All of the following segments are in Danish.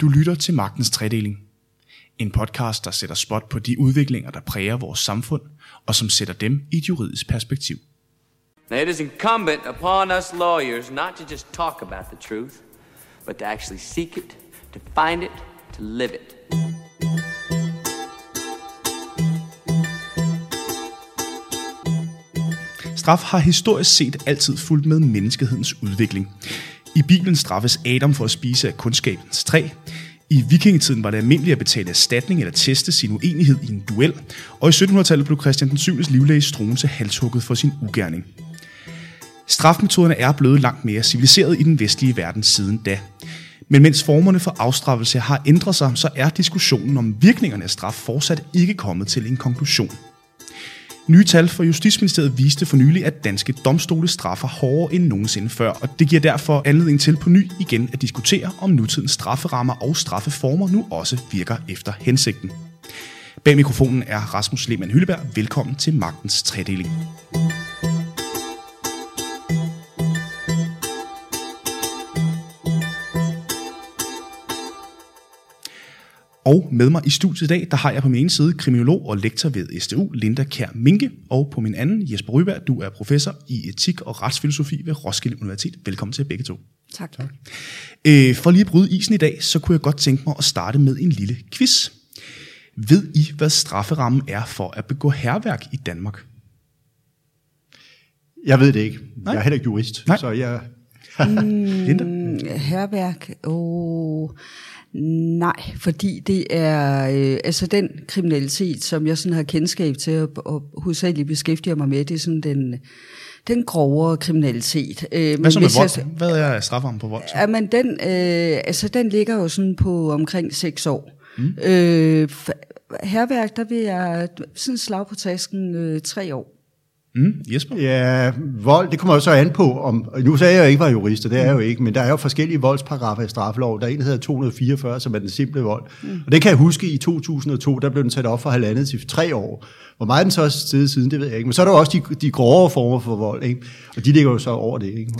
Du lytter til Magtens Tredeling. En podcast, der sætter spot på de udviklinger, der præger vores samfund, og som sætter dem i et juridisk perspektiv. Now, it is incumbent upon us lawyers not to just talk about the truth, but to actually seek it, to find it, to live it. Straf har historisk set altid fulgt med menneskehedens udvikling. I Bibelen straffes Adam for at spise af kundskabens træ. I vikingetiden var det almindeligt at betale erstatning eller teste sin uenighed i en duel, og i 1700-tallet blev Christian den 7. livlæge Struense halshugget for sin ugerning. Strafmetoderne er blevet langt mere civiliseret i den vestlige verden siden da. Men mens formerne for afstraffelse har ændret sig, så er diskussionen om virkningerne af straf fortsat ikke kommet til en konklusion. Nye tal fra Justitsministeriet viste for nylig, at danske domstole straffer hårdere end nogensinde før, og det giver derfor anledning til på ny igen at diskutere, om nutidens strafferammer og straffeformer nu også virker efter hensigten. Bag mikrofonen er Rasmus Lehmann Hylleberg. Velkommen til Magtens Tredeling. Og med mig i studiet i dag, der har jeg på min ene side kriminolog og lektor ved STU, Linda Kær Minke, og på min anden, Jesper Ryberg, du er professor i etik og retsfilosofi ved Roskilde Universitet. Velkommen til begge to. Tak. tak. Øh, for lige at bryde isen i dag, så kunne jeg godt tænke mig at starte med en lille quiz. Ved I, hvad strafferammen er for at begå herværk i Danmark? Jeg ved det ikke. Nej. Jeg er heller ikke jurist, Nej. så jeg... Linda? Herværk, oh, nej, fordi det er øh, altså den kriminalitet, som jeg sådan har kendskab til og, og hovedsageligt beskæftiger mig med, det er sådan den, den grovere kriminalitet. Øh, Hvad så med hvis vold? Hvad er strafferammen på vold? så? Ja, men den, øh, altså, den ligger jo sådan på omkring 6 år. Mm. Øh, herværk, der vil jeg sådan slag på tasken øh, 3 år. Mm, Jesper? Ja, vold, det kommer jo så an på, om, nu sagde jeg, at jeg ikke var jurist, og det er jeg jo ikke, men der er jo forskellige voldsparagrafer i straffelov. Der er en, der hedder 244, som er den simple vold. Mm. Og det kan jeg huske, i 2002, der blev den sat op fra halvandet til tre år. Hvor meget den så er stedet siden, det ved jeg ikke. Men så er der også de, de grovere former for vold, ikke? og de ligger jo så over det. Ikke?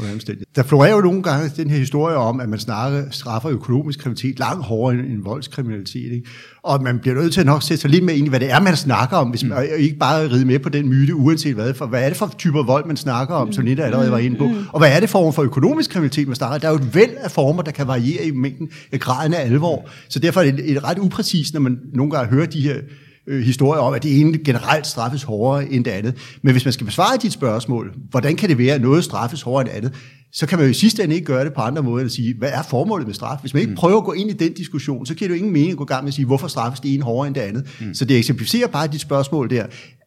Der florerer jo nogle gange den her historie om, at man snakker, straffer økonomisk kriminalitet langt hårdere end, end voldskriminalitet. Ikke? Og man bliver nødt til at nok sætte sig lidt mere ind i, hvad det er, man snakker om, hvis man og ikke bare ride med på den myte, uanset hvad. For hvad er det for typer vold, man snakker om, som Linda allerede var inde på? Og hvad er det for for økonomisk kriminalitet, man snakker Der er jo et væld af former, der kan variere i mængden graden af alvor. Så derfor er det et ret upræcist, når man nogle gange hører de her øh, historier om, at det ene generelt straffes hårdere end det andet. Men hvis man skal besvare dit spørgsmål, hvordan kan det være, at noget straffes hårdere end andet, så kan man jo i sidste ende ikke gøre det på andre måder end at sige, hvad er formålet med straf? Hvis man ikke prøver at gå ind i den diskussion, så giver det jo ingen mening at gå i gang med at sige, hvorfor straffes det ene hårdere end det andet. Mm. Så det eksemplificerer bare dit spørgsmål der,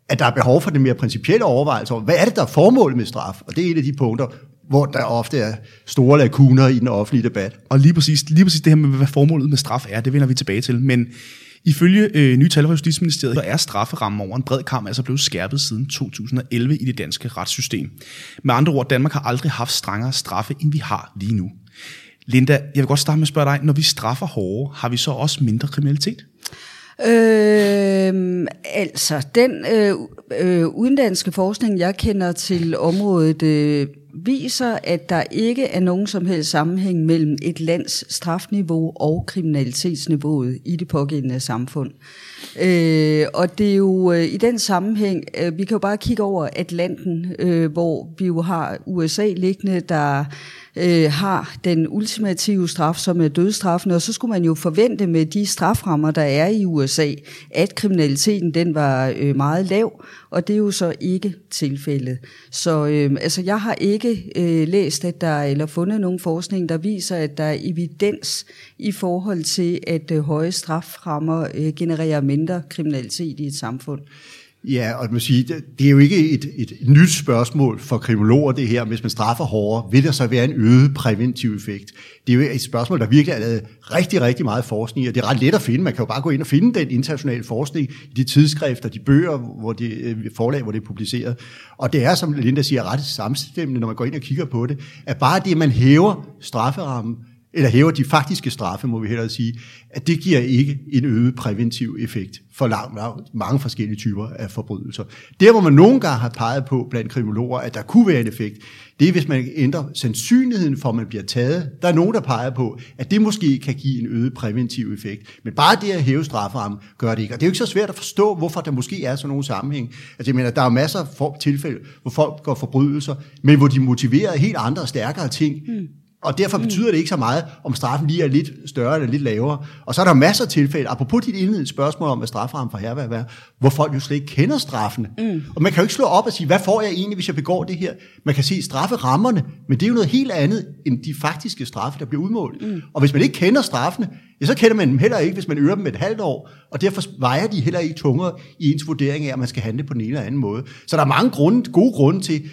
at der er behov for den mere principielle overvejelse over, hvad er det, der er formålet med straf? Og det er et af de punkter, hvor der ofte er store lakuner i den offentlige debat. Og lige præcis, lige præcis det her med, hvad formålet med straf er, det vender vi tilbage til. Men ifølge øh, nye tal fra Justitsministeriet, så er strafferammen over en bred kamp altså blevet skærpet siden 2011 i det danske retssystem. Med andre ord, Danmark har aldrig haft strengere straffe, end vi har lige nu. Linda, jeg vil godt starte med at spørge dig, når vi straffer hårdere, har vi så også mindre kriminalitet? Øh, altså, den øh, øh, udenlandske forskning, jeg kender til området, øh, viser, at der ikke er nogen som helst sammenhæng mellem et lands strafniveau og kriminalitetsniveauet i det pågældende samfund. Øh, og det er jo øh, i den sammenhæng, øh, vi kan jo bare kigge over Atlanten, øh, hvor vi jo har USA liggende, der øh, har den ultimative straf, som er dødstraffen, og så skulle man jo forvente med de straframmer, der er i USA, at kriminaliteten den var øh, meget lav, og det er jo så ikke tilfældet. Så øh, altså, jeg har ikke øh, læst, at der eller fundet nogen forskning, der viser, at der er evidens i forhold til, at øh, høje straframmer øh, genererer mindre kriminalitet i et samfund. Ja, og man siger, det, er jo ikke et, et, et nyt spørgsmål for kriminologer, det her. Hvis man straffer hårdere, vil der så være en øget præventiv effekt? Det er jo et spørgsmål, der virkelig er lavet rigtig, rigtig meget forskning i, og det er ret let at finde. Man kan jo bare gå ind og finde den internationale forskning i de tidsskrifter, de bøger, hvor de øh, forlag, hvor det er publiceret. Og det er, som Linda siger, ret samstemmende, når man går ind og kigger på det, at bare det, at man hæver strafferammen, eller hæver de faktiske straffe, må vi hellere sige, at det giver ikke en øget præventiv effekt for lang, mange forskellige typer af forbrydelser. Der, hvor man nogle gange har peget på blandt kriminologer, at der kunne være en effekt, det er, hvis man ændrer sandsynligheden for, at man bliver taget. Der er nogen, der peger på, at det måske kan give en øget præventiv effekt. Men bare det at hæve strafferammen gør det ikke. Og det er jo ikke så svært at forstå, hvorfor der måske er sådan nogle sammenhæng. Altså, jeg mener, der er masser af tilfælde, hvor folk går forbrydelser, men hvor de motiverer helt andre og stærkere ting, mm og derfor betyder det ikke så meget, om straffen lige er lidt større eller lidt lavere. Og så er der masser af tilfælde, apropos dit indledende spørgsmål om, hvad strafferammen for herværd er, hvor folk jo slet ikke kender straffen. Mm. Og man kan jo ikke slå op og sige, hvad får jeg egentlig, hvis jeg begår det her? Man kan se strafferammerne, men det er jo noget helt andet end de faktiske straffe, der bliver udmålt. Mm. Og hvis man ikke kender straffene, ja, så kender man dem heller ikke, hvis man øger dem et halvt år, og derfor vejer de heller ikke tungere i ens vurdering af, at man skal handle på den ene eller anden måde. Så der er mange grunde, gode grunde til,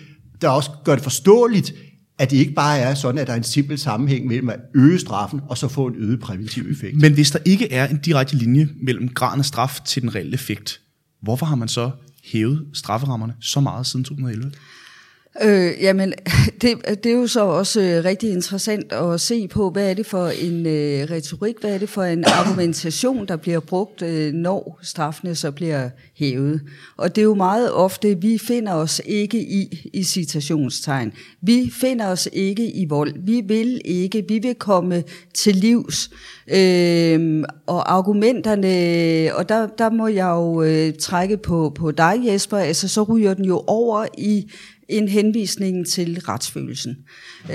der også gør det forståeligt, at det ikke bare er sådan, at der er en simpel sammenhæng mellem at øge straffen og så få en øget præventiv effekt. Men hvis der ikke er en direkte linje mellem graden af straf til den reelle effekt, hvorfor har man så hævet strafferammerne så meget siden 2011? Øh, jamen, det, det er jo så også øh, rigtig interessant at se på, hvad er det for en øh, retorik, hvad er det for en argumentation, der bliver brugt, øh, når straffene så bliver hævet. Og det er jo meget ofte, vi finder os ikke i, i citationstegn. Vi finder os ikke i vold. Vi vil ikke, vi vil komme til livs. Øh, og argumenterne, og der, der må jeg jo øh, trække på, på dig, Jesper, altså så ryger den jo over i end henvisningen til retsfølelsen.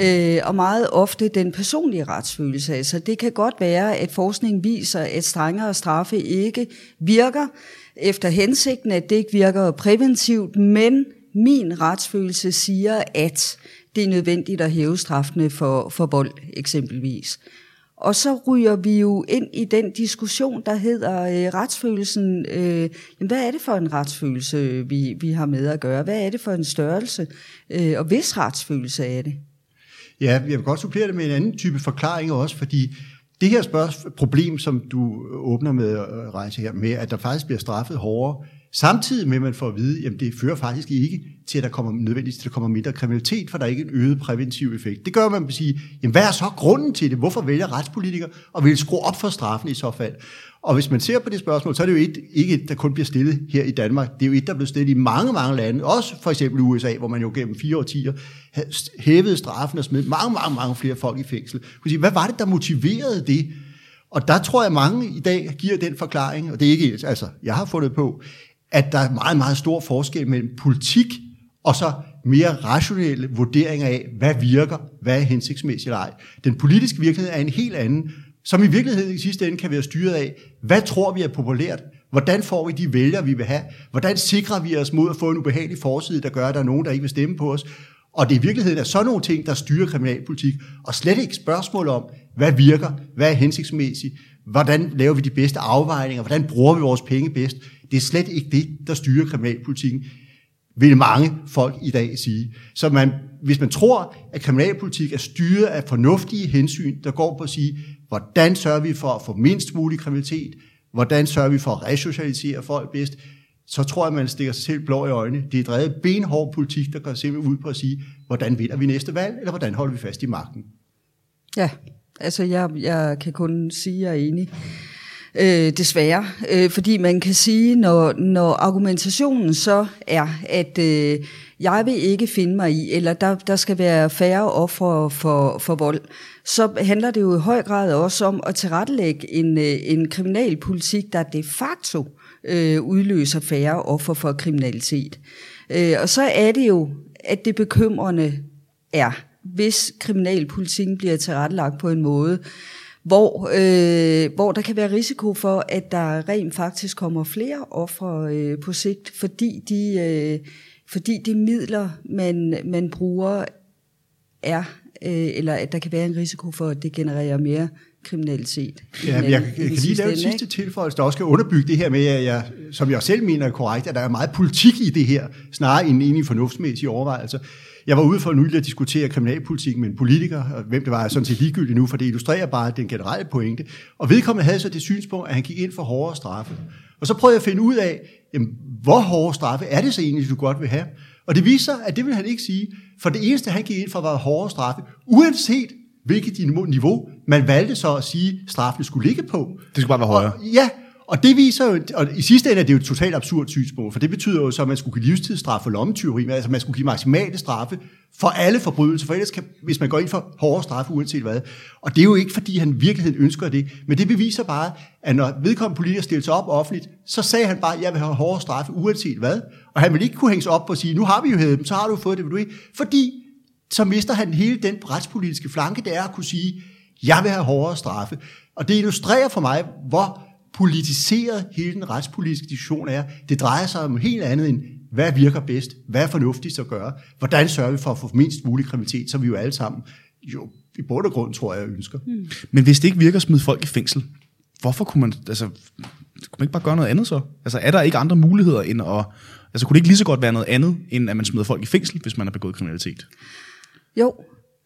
Øh, og meget ofte den personlige retsfølelse. Altså det kan godt være, at forskning viser, at strengere straffe ikke virker efter hensigten, at det ikke virker præventivt, men min retsfølelse siger, at det er nødvendigt at hæve straffene for, for vold eksempelvis. Og så ryger vi jo ind i den diskussion, der hedder øh, retsfølelsen. Øh, jamen, hvad er det for en retsfølelse, vi, vi har med at gøre? Hvad er det for en størrelse? Øh, og hvis retsfølelse er det? Ja, jeg vil godt supplere det med en anden type forklaring også, fordi det her spørgsmål, problem, som du åbner med at rejse her med, at der faktisk bliver straffet hårdere, Samtidig med, at man får at vide, at det fører faktisk ikke til, at der kommer nødvendigvis til, at der kommer mindre kriminalitet, for der er ikke en øget præventiv effekt. Det gør, man at sige, jamen, hvad er så grunden til det? Hvorfor vælger retspolitikere at vil skrue op for straffen i så fald? Og hvis man ser på det spørgsmål, så er det jo et, ikke et, der kun bliver stillet her i Danmark. Det er jo et, der er blevet stillet i mange, mange lande. Også for eksempel USA, hvor man jo gennem fire årtier hævede straffen og smed mange, mange, mange flere folk i fængsel. Hvad var det, der motiverede det? Og der tror jeg, mange i dag giver den forklaring, og det er ikke, altså, jeg har fundet på, at der er meget, meget stor forskel mellem politik og så mere rationelle vurderinger af, hvad virker, hvad er hensigtsmæssigt eller ej. Den politiske virkelighed er en helt anden, som i virkeligheden i sidste ende kan være styret af, hvad tror vi er populært, hvordan får vi de vælgere, vi vil have, hvordan sikrer vi os mod at få en ubehagelig forside, der gør, at der er nogen, der ikke vil stemme på os, og det i virkeligheden er sådan nogle ting, der styrer kriminalpolitik, og slet ikke spørgsmål om, hvad virker, hvad er hensigtsmæssigt, hvordan laver vi de bedste afvejninger, hvordan bruger vi vores penge bedst. Det er slet ikke det, der styrer kriminalpolitikken, vil mange folk i dag sige. Så man, hvis man tror, at kriminalpolitik er styret af fornuftige hensyn, der går på at sige, hvordan sørger vi for at få mindst mulig kriminalitet, hvordan sørger vi for at resocialisere folk bedst, så tror jeg, man stikker sig selv blå i øjnene. Det er drevet benhård politik, der går simpelthen ud på at sige, hvordan vinder vi næste valg, eller hvordan holder vi fast i magten. Ja, altså jeg, jeg kan kun sige, at jeg er enig. Øh, desværre. Øh, fordi man kan sige, når, når argumentationen så er, at øh, jeg vil ikke finde mig i, eller der, der skal være færre ofre for, for vold, så handler det jo i høj grad også om at tilrettelægge en, øh, en kriminalpolitik, der de facto øh, udløser færre offer for kriminalitet. Øh, og så er det jo, at det bekymrende er, hvis kriminalpolitikken bliver tilrettelagt på en måde, hvor, øh, hvor der kan være risiko for, at der rent faktisk kommer flere ofre øh, på sigt, fordi de, øh, fordi de midler, man, man bruger, er, øh, eller at der kan være en risiko for, at det genererer mere kriminalitet. Ja, jeg, jeg kan lige lave et sidste tilføjelse, der også skal underbygge det her med, at jeg, som jeg selv mener er korrekt, at der er meget politik i det her, snarere end egentlig fornuftsmæssige overvejelser. Jeg var ude for nylig at diskutere kriminalpolitik med en politiker, og hvem det var, er sådan set ligegyldigt nu, for det illustrerer bare den generelle pointe. Og vedkommende havde så det synspunkt, at han gik ind for hårdere straffe. Og så prøvede jeg at finde ud af, jamen, hvor hårde straffe er det så egentlig, du godt vil have? Og det viser at det vil han ikke sige, for det eneste, han gik ind for, var hårdere straffe, uanset hvilket niveau man valgte så at sige, straffen skulle ligge på. Det skulle bare være højere. Og, ja, og det viser jo, og i sidste ende er det jo et totalt absurd synspunkt, for det betyder jo så, at man skulle give livstidsstraf for lommetyveri, altså man skulle give maksimale straffe for alle forbrydelser, for ellers kan, hvis man går ind for hårde straffe uanset hvad. Og det er jo ikke, fordi han virkelig ønsker det, men det beviser bare, at når vedkommende politiker stiller sig op offentligt, så sagde han bare, at jeg vil have hårde straffe uanset hvad. Og han vil ikke kunne hænge sig op på at sige, nu har vi jo hævet dem, så har du fået det, vil du ikke? Fordi så mister han hele den retspolitiske flanke, det er at kunne sige, jeg vil have hårdere straffe. Og det illustrerer for mig, hvor politiseret hele den retspolitiske diskussion er. Det drejer sig om helt andet end, hvad virker bedst, hvad er fornuftigt at gøre, hvordan sørger vi for at få mindst mulig kriminalitet, som vi jo alle sammen jo i bund og grund, tror jeg, ønsker. Mm. Men hvis det ikke virker at smide folk i fængsel, hvorfor kunne man, altså, kunne man ikke bare gøre noget andet så? Altså, er der ikke andre muligheder end at, altså, kunne det ikke lige så godt være noget andet, end at man smider folk i fængsel, hvis man har begået kriminalitet? Jo,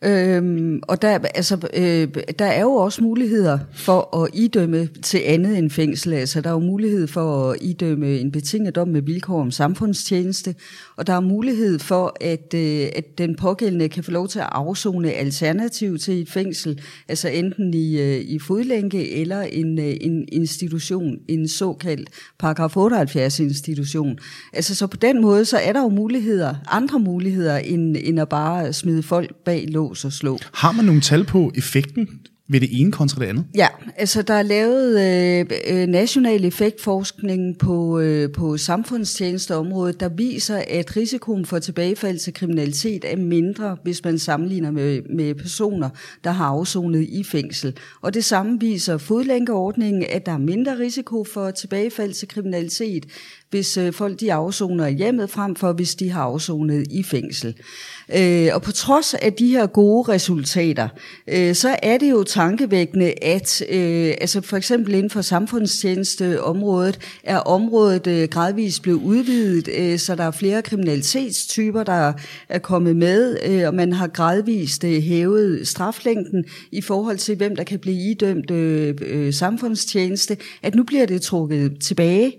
Øhm, og der, altså, øh, der er jo også muligheder for at idømme til andet end fængsel. Altså, der er jo mulighed for at idømme en betinget dom med vilkår om samfundstjeneste, og der er mulighed for, at, øh, at den pågældende kan få lov til at afzone alternativ til et fængsel, altså enten i, øh, i fodlænke eller en, øh, en institution, en såkaldt paragraf 78 institution. Altså, så på den måde, så er der jo muligheder, andre muligheder, end, end at bare smide folk bag lås lås og slå. Har man nogle tal på effekten ved det ene kontra det andet? Ja, altså der er lavet øh, øh, national effektforskning på, øh, på samfundstjenesteområdet, der viser, at risikoen for tilbagefald til kriminalitet er mindre, hvis man sammenligner med, med personer, der har afsonet i fængsel. Og det samme viser fodlænkeordningen, at der er mindre risiko for tilbagefald til kriminalitet, hvis øh, folk de afsoner i hjemmet, frem for hvis de har afsonet i fængsel. Øh, og på trods af de her gode resultater, øh, så er det jo tankevækkende, at øh, altså for eksempel inden for samfundstjenesteområdet er området øh, gradvist blevet udvidet, øh, så der er flere kriminalitetstyper, der er kommet med, øh, og man har gradvist øh, hævet straflængden i forhold til, hvem der kan blive idømt øh, øh, samfundstjeneste, at nu bliver det trukket tilbage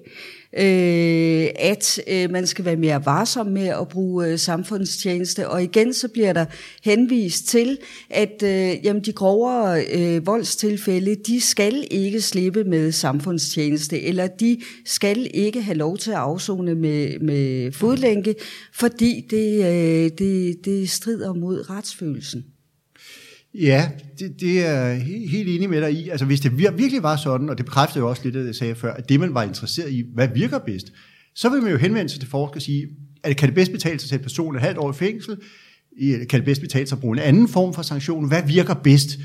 øh, at øh, man skal være mere varsom med at bruge øh, samfundstjeneste. Og igen så bliver der henvist til, at øh, jamen, de grovere øh, voldstilfælde, de skal ikke slippe med samfundstjeneste, eller de skal ikke have lov til at afzone med, med fodlænke, fordi det, øh, det, det strider mod retsfølelsen. Ja, det, det er helt, enig med dig i. Altså hvis det virkelig var sådan, og det bekræftede jo også lidt det, jeg sagde før, at det man var interesseret i, hvad virker bedst, så vil man jo henvende sig til forskere og sige, at kan det bedst betale sig til en person et halvt år i fængsel? Kan det bedst betale sig at bruge en anden form for sanktion? Hvad virker bedst?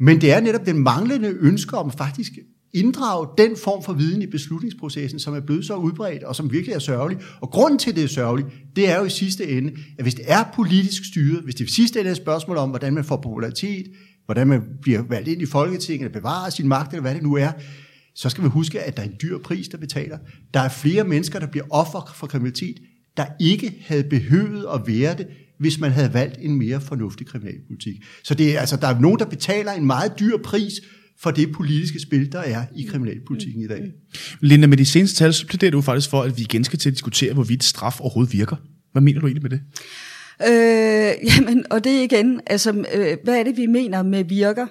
Men det er netop den manglende ønske om faktisk inddrage den form for viden i beslutningsprocessen, som er blevet så udbredt, og som virkelig er sørgelig. Og grunden til, det er sørgeligt, det er jo i sidste ende, at hvis det er politisk styret, hvis det i sidste ende er et spørgsmål om, hvordan man får popularitet, hvordan man bliver valgt ind i Folketinget, eller bevarer sin magt, eller hvad det nu er, så skal vi huske, at der er en dyr pris, der betaler. Der er flere mennesker, der bliver offer for kriminalitet, der ikke havde behøvet at være det, hvis man havde valgt en mere fornuftig kriminalpolitik. Så det er, altså, der er nogen, der betaler en meget dyr pris for det politiske spil, der er i kriminalpolitikken i dag. Linda, med de seneste tal, så plæderer du faktisk for, at vi igen skal til at diskutere, hvorvidt straf overhovedet virker. Hvad mener du egentlig med det? Øh, jamen, og det igen, altså, øh, hvad er det, vi mener med virker?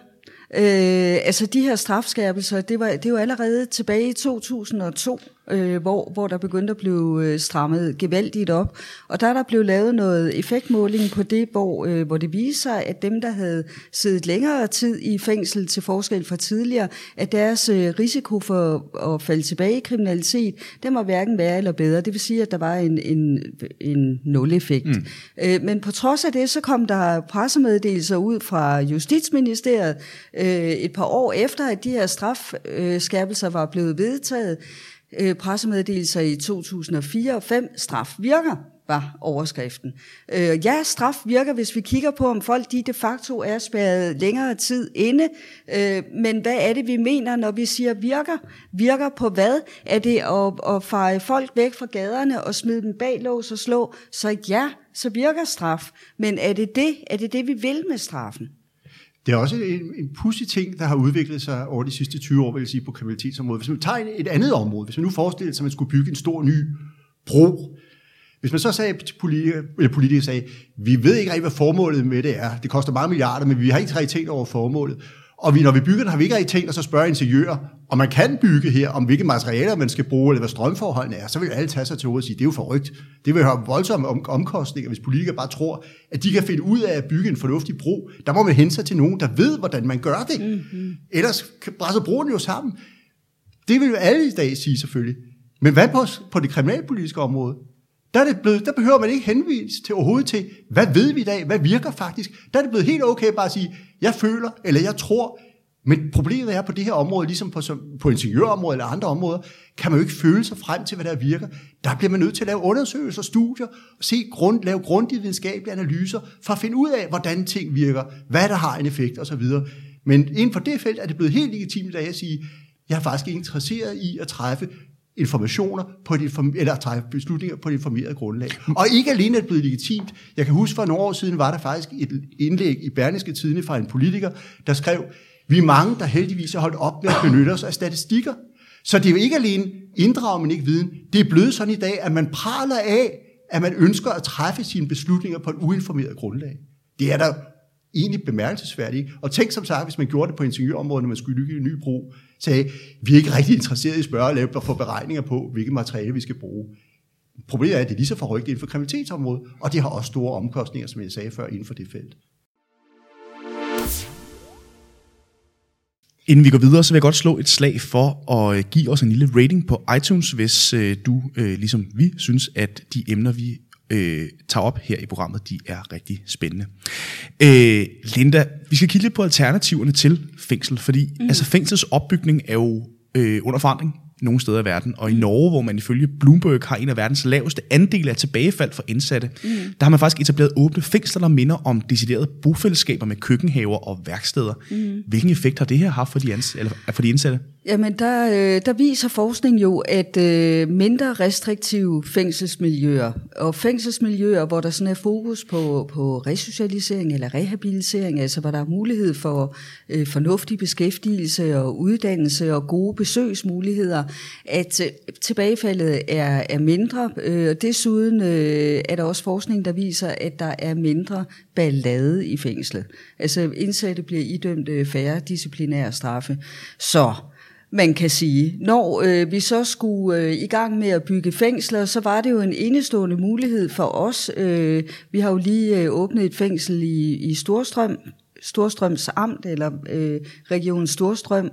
Øh, altså de her strafskærpelser, det var, det var allerede tilbage i 2002, øh, hvor, hvor der begyndte at blive øh, strammet gevaldigt op. Og der er der blevet lavet noget effektmåling på det, hvor, øh, hvor det viser, at dem, der havde siddet længere tid i fængsel til forskel fra tidligere, at deres øh, risiko for at falde tilbage i kriminalitet, den var hverken værre eller bedre. Det vil sige, at der var en, en, en nul-effekt. Mm. Øh, men på trods af det, så kom der pressemeddelelser ud fra Justitsministeriet øh, et par år efter, at de her strafskærpelser var blevet vedtaget, øh, pressemeddelelser i 2004 og 5. Straf virker, var overskriften. Øh, ja, straf virker, hvis vi kigger på, om folk de de facto er spærret længere tid inde. Øh, men hvad er det, vi mener, når vi siger virker? Virker på hvad? Er det at, at feje folk væk fra gaderne og smide dem bag lås og slå? Så ja, så virker straf. Men er det det, er det, det vi vil med straffen? Det er også en, en pussy ting, der har udviklet sig over de sidste 20 år, vil jeg sige, på kriminalitetsområdet. Hvis man tager et andet område, hvis man nu forestiller sig, at man skulle bygge en stor ny bro, Hvis man så sagde til politikere, eller politikere sagde, vi ved ikke rigtig, hvad formålet med det er. Det koster mange milliarder, men vi har ikke realitet over formålet. Og vi, når vi bygger den, har vi ikke tænkt os at spørge ingeniører, om man kan bygge her, om hvilke materialer man skal bruge, eller hvad strømforholdene er. Så vil alle tage sig til ordet og sige, det er jo forrygt. Det vil have voldsomme om, omkostninger, hvis politikere bare tror, at de kan finde ud af at bygge en fornuftig bro. Der må man hente sig til nogen, der ved, hvordan man gør det. Mm-hmm. Ellers brænder broen jo sammen. Det vil jo alle i dag sige selvfølgelig. Men hvad på, på det kriminalpolitiske område? Der, er det blevet, der behøver man ikke henvise til overhovedet til, hvad ved vi i dag, hvad virker faktisk. Der er det blevet helt okay bare at sige, jeg føler, eller jeg tror, men problemet er på det her område, ligesom på, på ingeniørområdet eller andre områder, kan man jo ikke føle sig frem til, hvad der virker. Der bliver man nødt til at lave undersøgelser, studier, og se grund, lave grundige videnskabelige analyser, for at finde ud af, hvordan ting virker, hvad der har en effekt osv. Men inden for det felt er det blevet helt legitimt at jeg sige, jeg er faktisk interesseret i at træffe informationer på et eller træffe beslutninger på et informeret grundlag. Og ikke alene er det blevet legitimt. Jeg kan huske, for nogle år siden var der faktisk et indlæg i Berlingske Tidene fra en politiker, der skrev, vi er mange, der heldigvis har holdt op med at benytte os af statistikker. Så det er jo ikke alene inddrage, men ikke viden. Det er blevet sådan i dag, at man praler af, at man ønsker at træffe sine beslutninger på et uinformeret grundlag. Det er der egentlig bemærkelsesværdige. Og tænk som sagt, hvis man gjorde det på ingeniørområdet, når man skulle bygge en ny bro, sagde, vi er ikke rigtig interesseret i at spørge og lave og få beregninger på, hvilke materiale vi skal bruge. Problemet er, at det er lige så forrygt inden for kriminalitetsområdet, og det har også store omkostninger, som jeg sagde før, inden for det felt. Inden vi går videre, så vil jeg godt slå et slag for at øh, give os en lille rating på iTunes, hvis øh, du, øh, ligesom vi, synes, at de emner, vi øh, tager op her i programmet, de er rigtig spændende. Øh, Linda, vi skal kigge lidt på alternativerne til fængsel, fordi mm. altså, fængsels opbygning er jo øh, under forandring nogle steder i verden. Og i Norge, hvor man ifølge Bloomberg har en af verdens laveste andele af tilbagefald for indsatte, mm. der har man faktisk etableret åbne fængsler, der minder om deciderede bofællesskaber med køkkenhaver og værksteder. Mm. Hvilken effekt har det her haft for de, ans- eller for de indsatte? Jamen, der, øh, der viser forskning jo, at øh, mindre restriktive fængselsmiljøer, og fængselsmiljøer, hvor der sådan er fokus på, på resocialisering eller rehabilitering, altså hvor der er mulighed for øh, fornuftig beskæftigelse og uddannelse og gode besøgsmuligheder, at øh, tilbagefaldet er, er mindre. Øh, desuden øh, er der også forskning, der viser, at der er mindre ballade i fængslet. Altså indsatte bliver idømt øh, færre disciplinære straffe. Så man kan sige. Når øh, vi så skulle øh, i gang med at bygge fængsler, så var det jo en enestående mulighed for os. Øh, vi har jo lige øh, åbnet et fængsel i, i Storstrøm, Storstrøms Amt, eller øh, Region Storstrøm,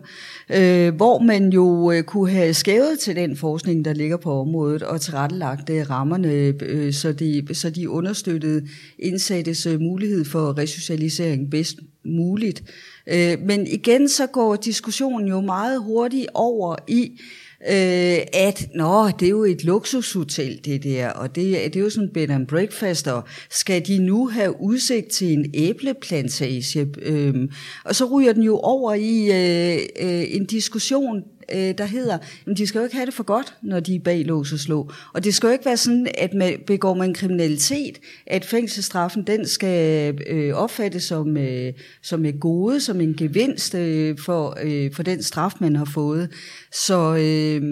øh, hvor man jo øh, kunne have skævet til den forskning, der ligger på området, og tilrettelagt øh, rammerne, øh, så, de, så de understøttede indsattes øh, mulighed for resocialisering bedst muligt. Øh, men igen så går diskussionen jo meget hurtigt over i, øh, at nå, det er jo et luksushotel, det der, og det, det er jo sådan bed and breakfast, og skal de nu have udsigt til en æbleplantage? Øh, og så ryger den jo over i øh, øh, en diskussion, øh, der hedder, at de skal jo ikke have det for godt, når de er bag lås og slå. Og det skal jo ikke være sådan, at man begår man kriminalitet, at fængselsstraffen den skal øh, opfattes som, øh, som et gode, som en gevinst øh, for, øh, for den straf, man har fået. Så... Øh,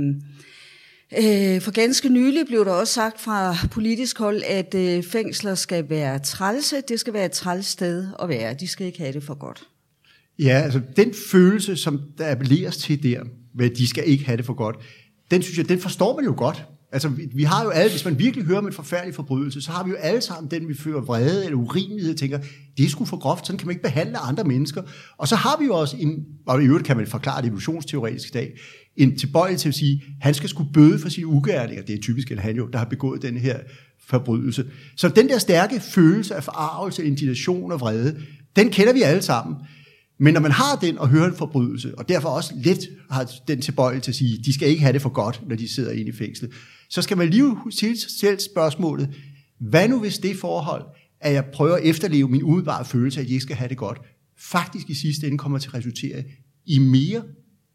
Øh, for ganske nylig blev der også sagt fra politisk hold, at øh, fængsler skal være trælse. Det skal være et træls sted at være. De skal ikke have det for godt. Ja, altså den følelse, som der appelleres til der, med de skal ikke have det for godt, den synes jeg, den forstår man jo godt. Altså, vi, vi har jo alle, hvis man virkelig hører om en forfærdelig forbrydelse, så har vi jo alle sammen den, vi føler vrede eller urimelighed, tænker, det er sgu for groft, sådan kan man ikke behandle andre mennesker. Og så har vi jo også en, og i øvrigt kan man forklare det evolutionsteoretisk i dag, en tilbøjelighed til at sige, han skal skulle bøde for sine ugerninger. Det er typisk en han jo, der har begået den her forbrydelse. Så den der stærke følelse af forarvelse, indignation og vrede, den kender vi alle sammen. Men når man har den og hører en forbrydelse, og derfor også let har den tilbøjelighed til at sige, de skal ikke have det for godt, når de sidder inde i fængslet, så skal man lige stille sig selv spørgsmålet, hvad nu hvis det forhold, at jeg prøver at efterleve min umiddelbare følelse at jeg ikke skal have det godt, faktisk i sidste ende kommer til at resultere i mere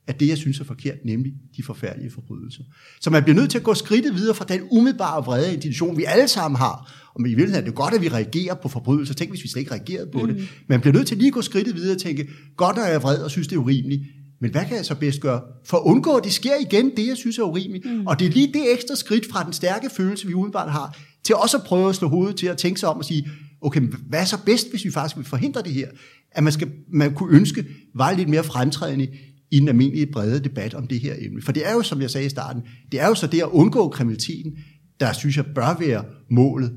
af det, jeg synes er forkert, nemlig de forfærdelige forbrydelser. Så man bliver nødt til at gå skridtet videre fra den umiddelbare vrede intention, vi alle sammen har. Og i virkeligheden er det godt, at vi reagerer på forbrydelser. Tænk, hvis vi slet ikke reagerede på mm. det. Man bliver nødt til lige at gå skridtet videre og tænke, godt når jeg er vred og synes, det er urimeligt, Men hvad kan jeg så bedst gøre? For at undgå, at det sker igen, det jeg synes er urimeligt. Mm. Og det er lige det ekstra skridt fra den stærke følelse, vi udenbart har, til også at prøve at slå hovedet til at tænke sig om og sige, okay, hvad er så bedst, hvis vi faktisk vil forhindre det her? At man, skal, man kunne ønske, var lidt mere fremtrædende i den almindelige brede debat om det her emne. For det er jo, som jeg sagde i starten, det er jo så det at undgå kriminaliteten, der synes jeg bør være målet.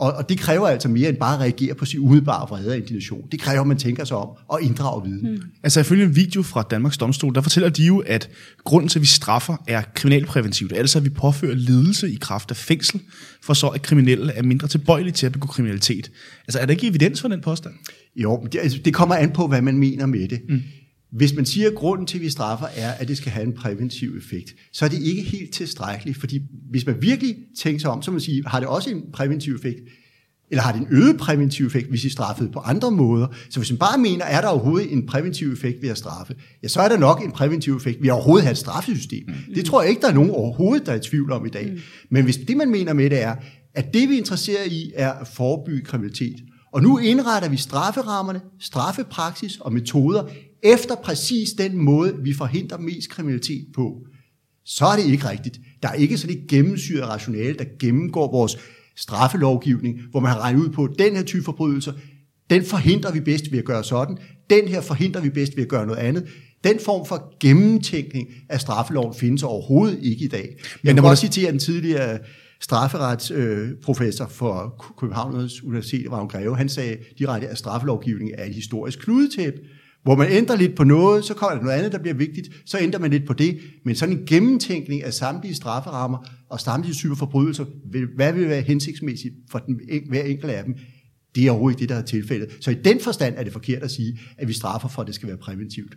Og, og det kræver altså mere end bare at reagere på sin umiddelbare vrede og indignation. Det kræver, at man tænker sig om og inddrager viden. Mm. Altså ifølge en video fra Danmarks Domstol, der fortæller de jo, at grunden til, at vi straffer, er kriminalpræventivt. Altså at vi påfører lidelse i kraft af fængsel, for så at kriminelle er mindre tilbøjelige til at begå kriminalitet. Altså er der ikke evidens for den påstand? Jo, det, altså, det kommer an på, hvad man mener med det. Mm. Hvis man siger, at grunden til, at vi straffer, er, at det skal have en præventiv effekt, så er det ikke helt tilstrækkeligt, fordi hvis man virkelig tænker sig om, så man sige, har det også en præventiv effekt, eller har det en øget præventiv effekt, hvis I straffede på andre måder? Så hvis man bare mener, er der overhovedet en præventiv effekt ved at straffe, ja, så er der nok en præventiv effekt ved at overhovedet have et straffesystem. Mm. Det tror jeg ikke, der er nogen overhovedet, der er i tvivl om i dag. Mm. Men hvis det, man mener med det er, at det, vi er interesseret i, er at forebygge kriminalitet, og nu indretter vi strafferammerne, straffepraksis og metoder efter præcis den måde, vi forhindrer mest kriminalitet på, så er det ikke rigtigt. Der er ikke sådan et gennemsyret rationale, der gennemgår vores straffelovgivning, hvor man har regnet ud på, at den her type forbrydelser, den forhindrer vi bedst ved at gøre sådan, den her forhindrer vi bedst ved at gøre noget andet. Den form for gennemtænkning af straffeloven findes overhovedet ikke i dag. Jeg kan også citere den tidligere strafferetsprofessor øh, for Københavns Universitet, Vagn Greve. Han sagde direkte, at straffelovgivningen er et historisk kludetæp, hvor man ændrer lidt på noget, så kommer der noget andet, der bliver vigtigt, så ændrer man lidt på det. Men sådan en gennemtænkning af samtlige strafferammer og samtlige typer forbrydelser, hvad vil være hensigtsmæssigt for den, hver enkelt af dem, det er overhovedet ikke det, der er tilfældet. Så i den forstand er det forkert at sige, at vi straffer for, at det skal være præventivt.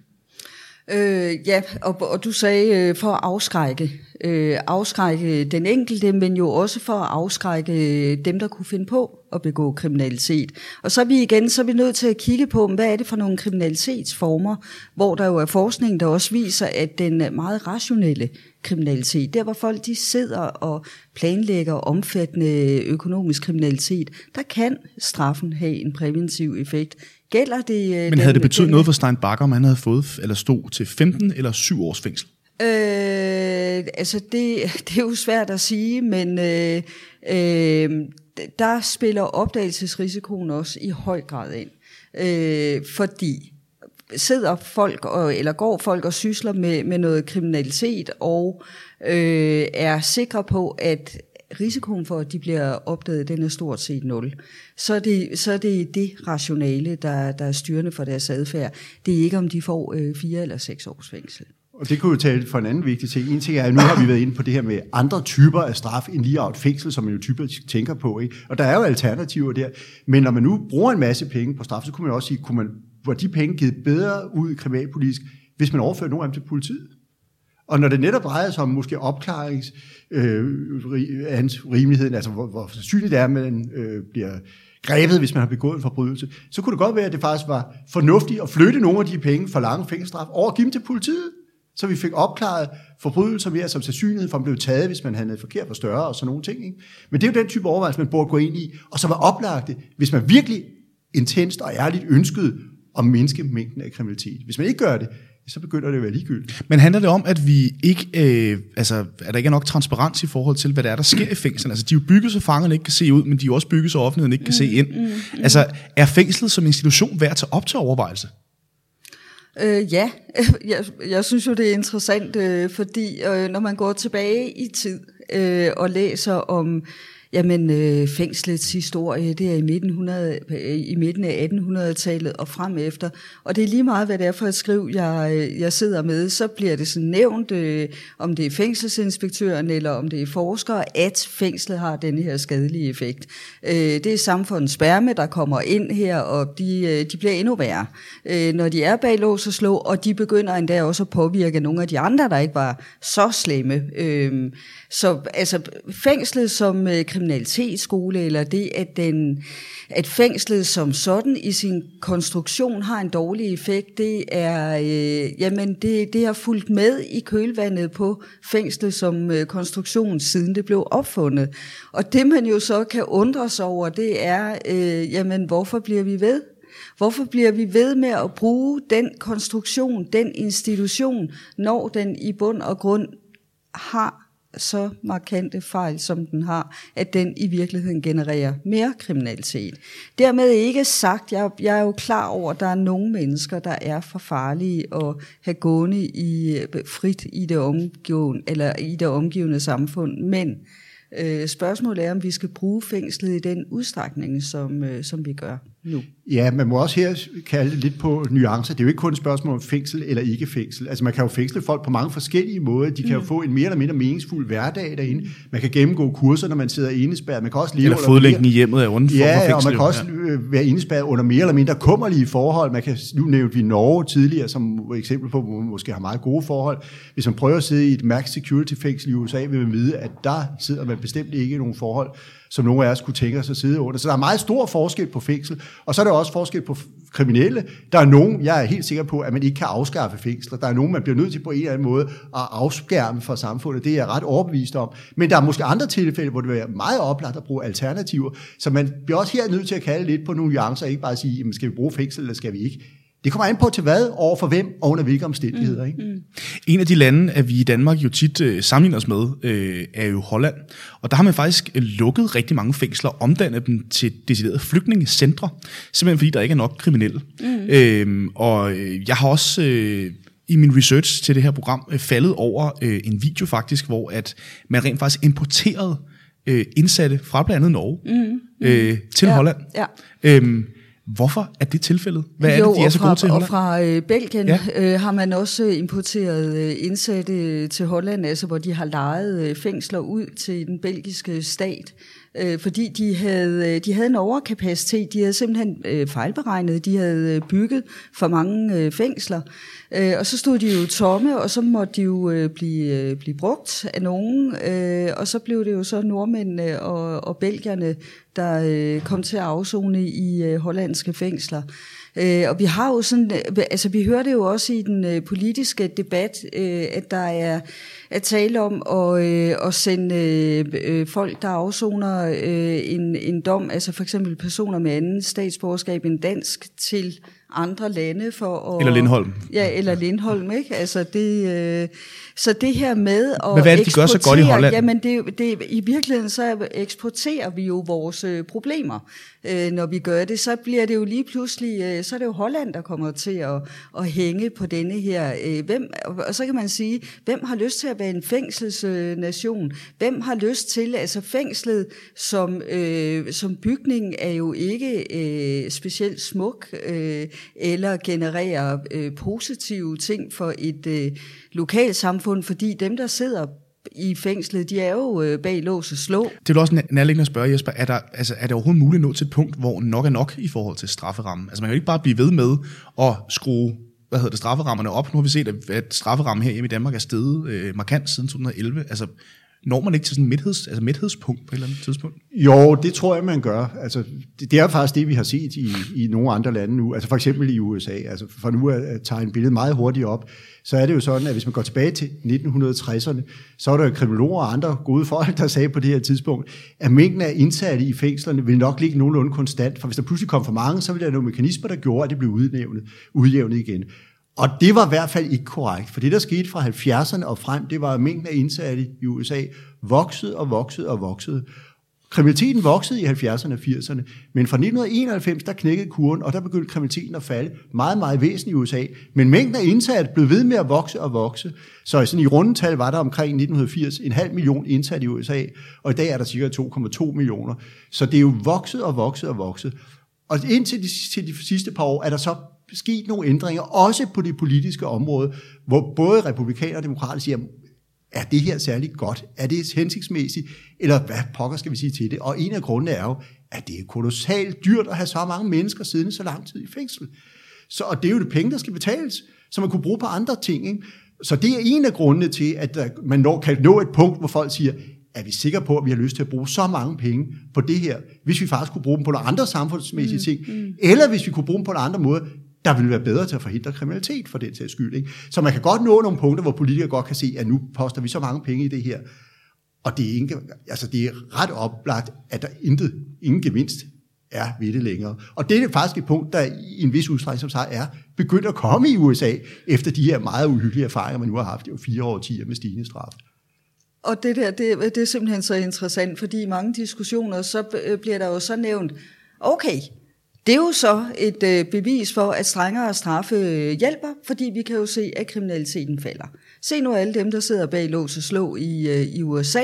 Øh, ja, og, og du sagde øh, for at afskrække. Øh, afskrække den enkelte, men jo også for at afskrække øh, dem, der kunne finde på at begå kriminalitet. Og så er vi igen så er vi nødt til at kigge på, hvad er det for nogle kriminalitetsformer, hvor der jo er forskning, der også viser, at den meget rationelle kriminalitet, der hvor folk de sidder og planlægger omfattende økonomisk kriminalitet, der kan straffen have en præventiv effekt Gælder det... Øh, Men havde det betydet noget for Stein Bakker, om han havde fået eller stod til 15 eller 7 års fængsel? Øh, altså, det, det er jo svært at sige, men øh, øh, der spiller opdagelsesrisikoen også i høj grad ind. Øh, fordi sidder folk, og, eller går folk og sysler med, med noget kriminalitet, og øh, er sikre på, at risikoen for, at de bliver opdaget, den er stort set nul. Så er det, så er det det rationale, der, der er styrende for deres adfærd. Det er ikke, om de får øh, fire eller seks års fængsel. Og det kunne jo tale for en anden vigtig ting. En ting er, at nu har vi været inde på det her med andre typer af straf end lige et fængsel, som man jo typisk tænker på. Ikke? Og der er jo alternativer der. Men når man nu bruger en masse penge på straf, så kunne man også sige, kunne man, hvor de penge givet bedre ud kriminalpolitisk, hvis man overfører nogle af dem til politiet? Og når det netop drejer sig om måske opklarings øh, rimeligheden, altså hvor, hvor sandsynligt det er, at man øh, bliver grebet, hvis man har begået en forbrydelse, så kunne det godt være, at det faktisk var fornuftigt at flytte nogle af de penge for lange fængselsstraf over og give dem til politiet, så vi fik opklaret forbrydelser mere som sandsynligheden for, at blev taget, hvis man havde forkert for større og sådan nogle ting. Ikke? Men det er jo den type overvejelse, man burde gå ind i, og så var oplagt det, hvis man virkelig intenst og ærligt ønskede at mindske mængden af kriminalitet. Hvis man ikke gør det, så begynder det at være ligegyldigt. Men handler det om, at vi ikke, øh, altså, at der ikke er nok transparens i forhold til, hvad der er, der sker i fængslen? Altså, de er jo bygget, så fangerne ikke kan se ud, men de er jo også bygget, så offentligheden ikke kan se ind. Mm, mm, mm. Altså, er fængslet som institution værd at tage op til overvejelse? Øh, ja, jeg, jeg synes jo, det er interessant, øh, fordi øh, når man går tilbage i tid øh, og læser om Jamen, øh, fængslets historie, det er i midten, øh, i midten af 1800-tallet og frem efter. Og det er lige meget, hvad det er for et skriv, jeg, øh, jeg sidder med. Så bliver det sådan nævnt, øh, om det er fængselsinspektøren eller om det er forskere, at fængslet har den her skadelige effekt. Øh, det er samfundets spærme, der kommer ind her, og de, øh, de bliver endnu værre, øh, når de er bag lås og slå, og de begynder endda også at påvirke nogle af de andre, der ikke var så slemme. Øh, så altså, fængslet som øh, kriminalitetsskole, eller det, at, den, at fængslet som sådan i sin konstruktion har en dårlig effekt, det er, øh, jamen det, det har fulgt med i kølvandet på fængslet som øh, konstruktion, siden det blev opfundet. Og det man jo så kan undre sig over, det er, øh, jamen hvorfor bliver vi ved? Hvorfor bliver vi ved med at bruge den konstruktion, den institution, når den i bund og grund har så markante fejl, som den har, at den i virkeligheden genererer mere kriminalitet. Dermed ikke sagt, jeg, jeg er jo klar over, at der er nogle mennesker, der er for farlige at have gående i, øh, frit i det, omgivende, eller i det omgivende samfund, men øh, spørgsmålet er, om vi skal bruge fængslet i den udstrækning, som, øh, som vi gør nu. Ja, man må også her kalde lidt på nuancer. Det er jo ikke kun et spørgsmål om fængsel eller ikke fængsel. Altså man kan jo fængsle folk på mange forskellige måder. De kan mm. jo få en mere eller mindre meningsfuld hverdag derinde. Man kan gennemgå kurser, når man sidder indespærret. Man kan også leve eller fodlæggen i hjemmet er uden for Ja, fængsel, og man kan også ja. være indespærret under mere eller mindre kummerlige forhold. Man kan, nu nævnte vi Norge tidligere som eksempel på, hvor man måske har meget gode forhold. Hvis man prøver at sidde i et max security fængsel i USA, vil man vide, at der sidder man bestemt ikke i nogle forhold, som nogle af os kunne tænke os at sidde under. Så der er meget stor forskel på fængsel, og så er der også forskel på kriminelle. Der er nogen, jeg er helt sikker på, at man ikke kan afskaffe fængsler. Der er nogen, man bliver nødt til på en eller anden måde at afskærme fra samfundet. Det er jeg ret overbevist om. Men der er måske andre tilfælde, hvor det vil være meget oplagt at bruge alternativer. Så man bliver også her nødt til at kalde lidt på nogle nuancer, ikke bare sige, jamen, skal vi bruge fængsel, eller skal vi ikke? Det kommer an på til hvad, over for hvem, og under hvilke omstændigheder. Ikke? Mm. En af de lande, at vi i Danmark jo tit øh, sammenligner os med, øh, er jo Holland. Og der har man faktisk øh, lukket rigtig mange fængsler, omdannet dem til deciderede flygtningecentre, simpelthen fordi der ikke er nok kriminelle. Mm. Øhm, og øh, jeg har også... Øh, i min research til det her program øh, faldet over øh, en video faktisk, hvor at man rent faktisk importerede øh, indsatte fra blandt andet Norge mm, mm. Øh, til ja, Holland. Ja. Øhm, Hvorfor er det tilfældet? Hvad jo, er det, de er så fra, gode til? Og fra øh, Belgien ja. øh, har man også importeret øh, indsatte til Holland, altså hvor de har lejet øh, fængsler ud til den belgiske stat, øh, fordi de havde, øh, de havde en overkapacitet. De havde simpelthen øh, fejlberegnet. De havde øh, bygget for mange øh, fængsler. Øh, og så stod de jo tomme, og så måtte de jo øh, blive, øh, blive brugt af nogen. Øh, og så blev det jo så nordmændene og, og belgierne, der øh, kom til at afzone i øh, hollandske fængsler. Øh, og vi har jo sådan, øh, altså vi hører det jo også i den øh, politiske debat, øh, at der er at tale om at, øh, at sende øh, øh, folk, der afsoner øh, en, en dom, altså for eksempel personer med anden statsborgerskab end dansk, til andre lande for at... Eller Lindholm. Ja, eller Lindholm, ikke? Altså det... Øh, så det her med at Men hvad er det, de gør så godt i Holland? Jamen det, det, i virkeligheden så eksporterer vi jo vores øh, problemer øh, når vi gør det, så bliver det jo lige pludselig, øh, så er det jo Holland, der kommer til at, at hænge på denne her. Øh, hvem, og så kan man sige, hvem har lyst til at være en fængselsnation? Hvem har lyst til, altså fængslet som, øh, som bygning er jo ikke øh, specielt smuk, øh, eller genererer øh, positive ting for et øh, lokalsamfund, fordi dem, der sidder i fængslet, de er jo øh, bag lås og slå. Det er også nærliggende at spørge, Jesper, er, der, altså, er det overhovedet muligt at nå til et punkt, hvor nok er nok i forhold til strafferammen? Altså man kan jo ikke bare blive ved med at skrue hvad hedder det, strafferammerne op. Nu har vi set, at strafferammen her i Danmark er steget øh, markant siden 2011. Altså, når man ikke til sådan midtheds, altså midthedspunkt på et eller andet tidspunkt? Jo, det tror jeg, man gør. Altså, det, det er faktisk det, vi har set i, i nogle andre lande nu. Altså for eksempel i USA. Altså for nu at tegne billedet meget hurtigt op, så er det jo sådan, at hvis man går tilbage til 1960'erne, så er der jo kriminologer og andre gode folk, der sagde på det her tidspunkt, at mængden af indsatte i fængslerne vil nok ligge nogenlunde konstant, for hvis der pludselig kom for mange, så ville der nogle mekanismer, der gjorde, at det blev udjævnet, udjævnet igen. Og det var i hvert fald ikke korrekt, for det, der skete fra 70'erne og frem, det var, at mængden af indsatte i USA voksede og voksede og voksede. Kriminaliteten voksede i 70'erne og 80'erne, men fra 1991, der knækkede kurven, og der begyndte kriminaliteten at falde meget, meget væsentligt i USA. Men mængden af indsatte blev ved med at vokse og vokse. Så sådan i rundetal var der omkring 1980 en halv million indsatte i USA, og i dag er der cirka 2,2 millioner. Så det er jo vokset og vokset og vokset. Og indtil de, til de sidste par år er der så sket nogle ændringer, også på det politiske område, hvor både republikanere og demokrater siger, er det her særligt godt? Er det hensigtsmæssigt? Eller hvad pokker skal vi sige til det? Og en af grundene er jo, at det er kolossalt dyrt at have så mange mennesker siddende så lang tid i fængsel. Så, og det er jo det penge, der skal betales, som man kunne bruge på andre ting. Ikke? Så det er en af grundene til, at man når, kan nå et punkt, hvor folk siger, er vi sikre på, at vi har lyst til at bruge så mange penge på det her, hvis vi faktisk kunne bruge dem på nogle andre samfundsmæssige mm, ting, mm. eller hvis vi kunne bruge dem på en andre måde, der vil være bedre til at forhindre kriminalitet for den sags skyld. Ikke? Så man kan godt nå nogle punkter, hvor politikere godt kan se, at nu poster vi så mange penge i det her, og det er, ikke, altså det er ret oplagt, at der intet, ingen gevinst er ved det længere. Og det er faktisk et punkt, der i en vis udstrækning, som sagt, er begyndt at komme i USA, efter de her meget uhyggelige erfaringer, man nu har haft i fire årtier med stigende straf. Og det der, det, det er simpelthen så interessant, fordi i mange diskussioner, så bliver der jo så nævnt, okay, det er jo så et øh, bevis for, at strengere straffe øh, hjælper, fordi vi kan jo se, at kriminaliteten falder. Se nu alle dem, der sidder bag lås og slå i, øh, i USA.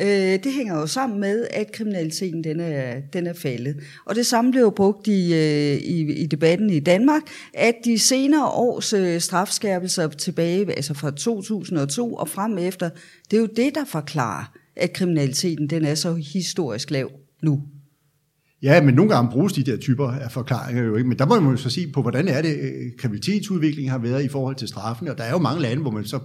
Øh, det hænger jo sammen med, at kriminaliteten den er, den er faldet. Og det samme blev jo brugt i, øh, i, i debatten i Danmark, at de senere års øh, strafskærpelser tilbage, altså fra 2002 og frem efter, det er jo det, der forklarer, at kriminaliteten den er så historisk lav nu. Ja, men nogle gange bruges de der typer af forklaringer jo ikke. Men der må man jo så se på, hvordan er det, øh, kriminalitetsudviklingen har været i forhold til straffene. Og der er jo mange lande, hvor man så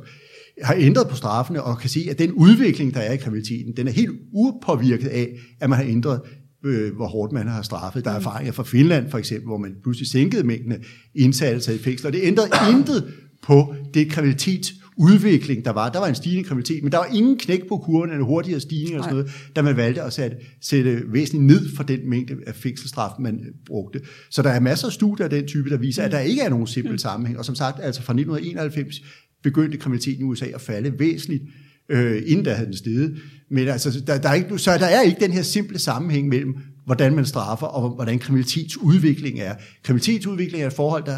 har ændret på straffene og kan se, at den udvikling, der er i kriminaliteten, den er helt upåvirket af, at man har ændret øh, hvor hårdt man har straffet. Der er erfaringer fra Finland for eksempel, hvor man pludselig sænkede mængden af indsatser i fængsler. Det ændrede intet på det kriminalitets udvikling, der var. Der var en stigende kriminalitet, men der var ingen knæk på kurven, en hurtigere stigning og sådan noget, da man valgte at sætte, sætte væsentligt ned for den mængde af fængselsstraf, man brugte. Så der er masser af studier af den type, der viser, at der ikke er nogen simpel sammenhæng. Og som sagt, altså fra 1991 begyndte kriminaliteten i USA at falde væsentligt, øh, inden der havde den steget. Men altså, der, der er ikke, så der er ikke den her simple sammenhæng mellem, hvordan man straffer, og hvordan kriminalitetsudvikling er. Kriminalitetsudvikling er et forhold, der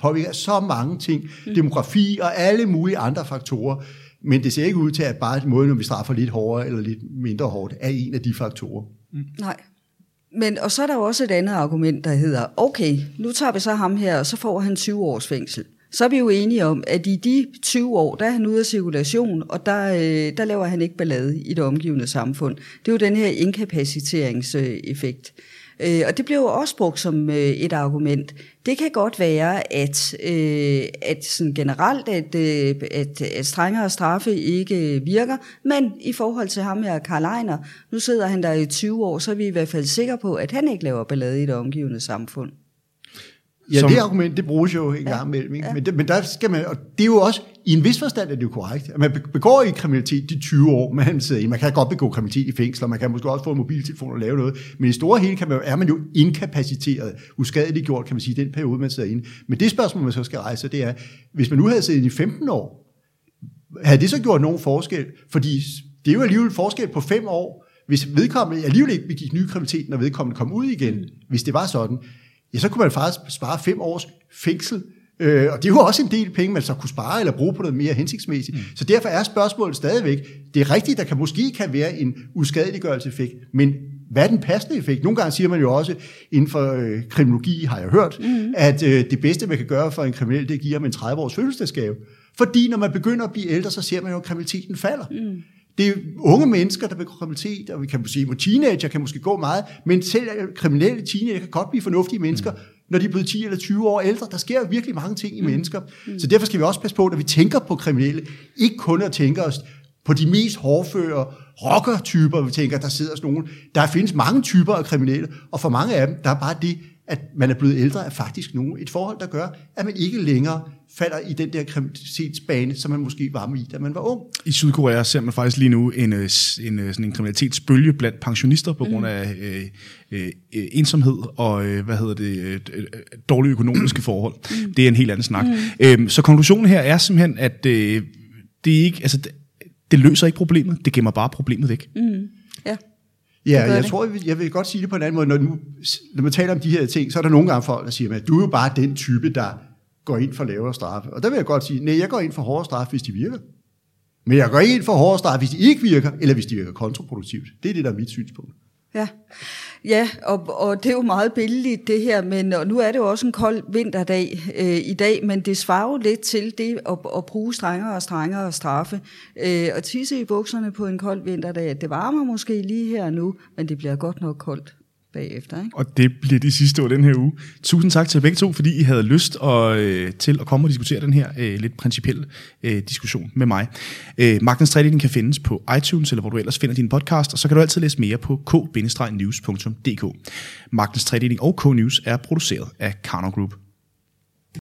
påvirker så mange ting, mm. demografi og alle mulige andre faktorer, men det ser ikke ud til, at bare måden, når vi straffer lidt hårdere eller lidt mindre hårdt, er en af de faktorer. Mm. Nej. Men, og så er der jo også et andet argument, der hedder, okay, nu tager vi så ham her, og så får han 20 års fængsel så er vi jo enige om, at i de 20 år, der er han ude af cirkulation, og der, øh, der laver han ikke ballade i det omgivende samfund. Det er jo den her inkapaciteringseffekt. Øh, og det bliver jo også brugt som øh, et argument. Det kan godt være, at, øh, at sådan generelt, at, øh, at, at strengere straffe ikke virker, men i forhold til ham her, Karl Ejner, nu sidder han der i 20 år, så er vi i hvert fald sikre på, at han ikke laver ballade i det omgivende samfund. Ja, som, det argument, det bruges jo en ja, gang imellem. Ikke? Ja. Men, det, men der skal man, og det er jo også, i en vis forstand er det jo korrekt, at man begår i kriminalitet de 20 år, man sidder i. Man kan godt begå kriminalitet i fængsler, man kan måske også få en mobiltelefon og lave noget, men i store hele kan man, er man jo inkapaciteret, uskadeligt gjort, kan man sige, den periode, man sidder inde. Men det spørgsmål, man så skal rejse, det er, hvis man nu havde siddet i 15 år, havde det så gjort nogen forskel? Fordi det er jo alligevel forskel på fem år, hvis vedkommende alligevel ikke begik ny kriminalitet, når vedkommende kom ud igen, hvis det var sådan ja, så kunne man faktisk spare fem års fængsel. Øh, og det er jo også en del penge, man så kunne spare eller bruge på noget mere hensigtsmæssigt. Mm. Så derfor er spørgsmålet stadigvæk, det er rigtigt, der kan måske kan være en uskadeliggørelseseffekt, men hvad er den passende effekt? Nogle gange siger man jo også, inden for øh, kriminologi har jeg hørt, mm. at øh, det bedste, man kan gøre for en kriminel, det giver ham en 30-års fødselsdagsgave. Fordi når man begynder at blive ældre, så ser man jo, at kriminaliteten falder. Mm. Det er unge mennesker, der begår kriminalitet, og vi kan sige, at teenager kan måske gå meget, men selv kriminelle teenager kan godt blive fornuftige mennesker, mm. når de er blevet 10 eller 20 år ældre. Der sker virkelig mange ting i mm. mennesker. Mm. Så derfor skal vi også passe på, når vi tænker på kriminelle, ikke kun at tænke os på de mest hårdføre rocker-typer, vi tænker, der sidder sådan nogen. Der findes mange typer af kriminelle, og for mange af dem, der er bare det, at man er blevet ældre, er faktisk nogen, et forhold, der gør, at man ikke længere falder i den der kriminalitetsbane, som man måske var med i, da man var ung. I Sydkorea ser man faktisk lige nu en, øh, en, øh, sådan en kriminalitetsbølge blandt pensionister på grund af øh, øh, ensomhed og øh, hvad hedder det, øh, dårlige økonomiske forhold. Mm. Det er en helt anden snak. Mm. Øh, så konklusionen her er simpelthen, at øh, det, ikke, altså, det, det løser ikke problemet, det gemmer bare problemet væk. Mm. Ja. Ja, jeg det. tror, jeg vil godt sige det på en anden måde. Når, nu, når man taler om de her ting, så er der nogle gange folk, der siger, at du er jo bare den type, der går ind for lavere straffe. Og der vil jeg godt sige, nej, jeg går ind for hårdere straffe, hvis de virker. Men jeg går ind for hårdere straffe, hvis de ikke virker, eller hvis de virker kontraproduktivt. Det er det, der er mit synspunkt. Ja, ja og, og det er jo meget billigt det her, men og nu er det jo også en kold vinterdag øh, i dag, men det svarer jo lidt til det at, at bruge strengere og strengere straffe. Øh, og tisse i bukserne på en kold vinterdag, det varmer måske lige her nu, men det bliver godt nok koldt bagefter. Ikke? Og det bliver de sidste år den her uge. Tusind tak til begge to, fordi I havde lyst og, øh, til at komme og diskutere den her øh, lidt principielle øh, diskussion med mig. Øh, Magtens Tredeling kan findes på iTunes, eller hvor du ellers finder din podcast, og så kan du altid læse mere på k-news.dk. Magtens Tredeling og K-News er produceret af Karno Group.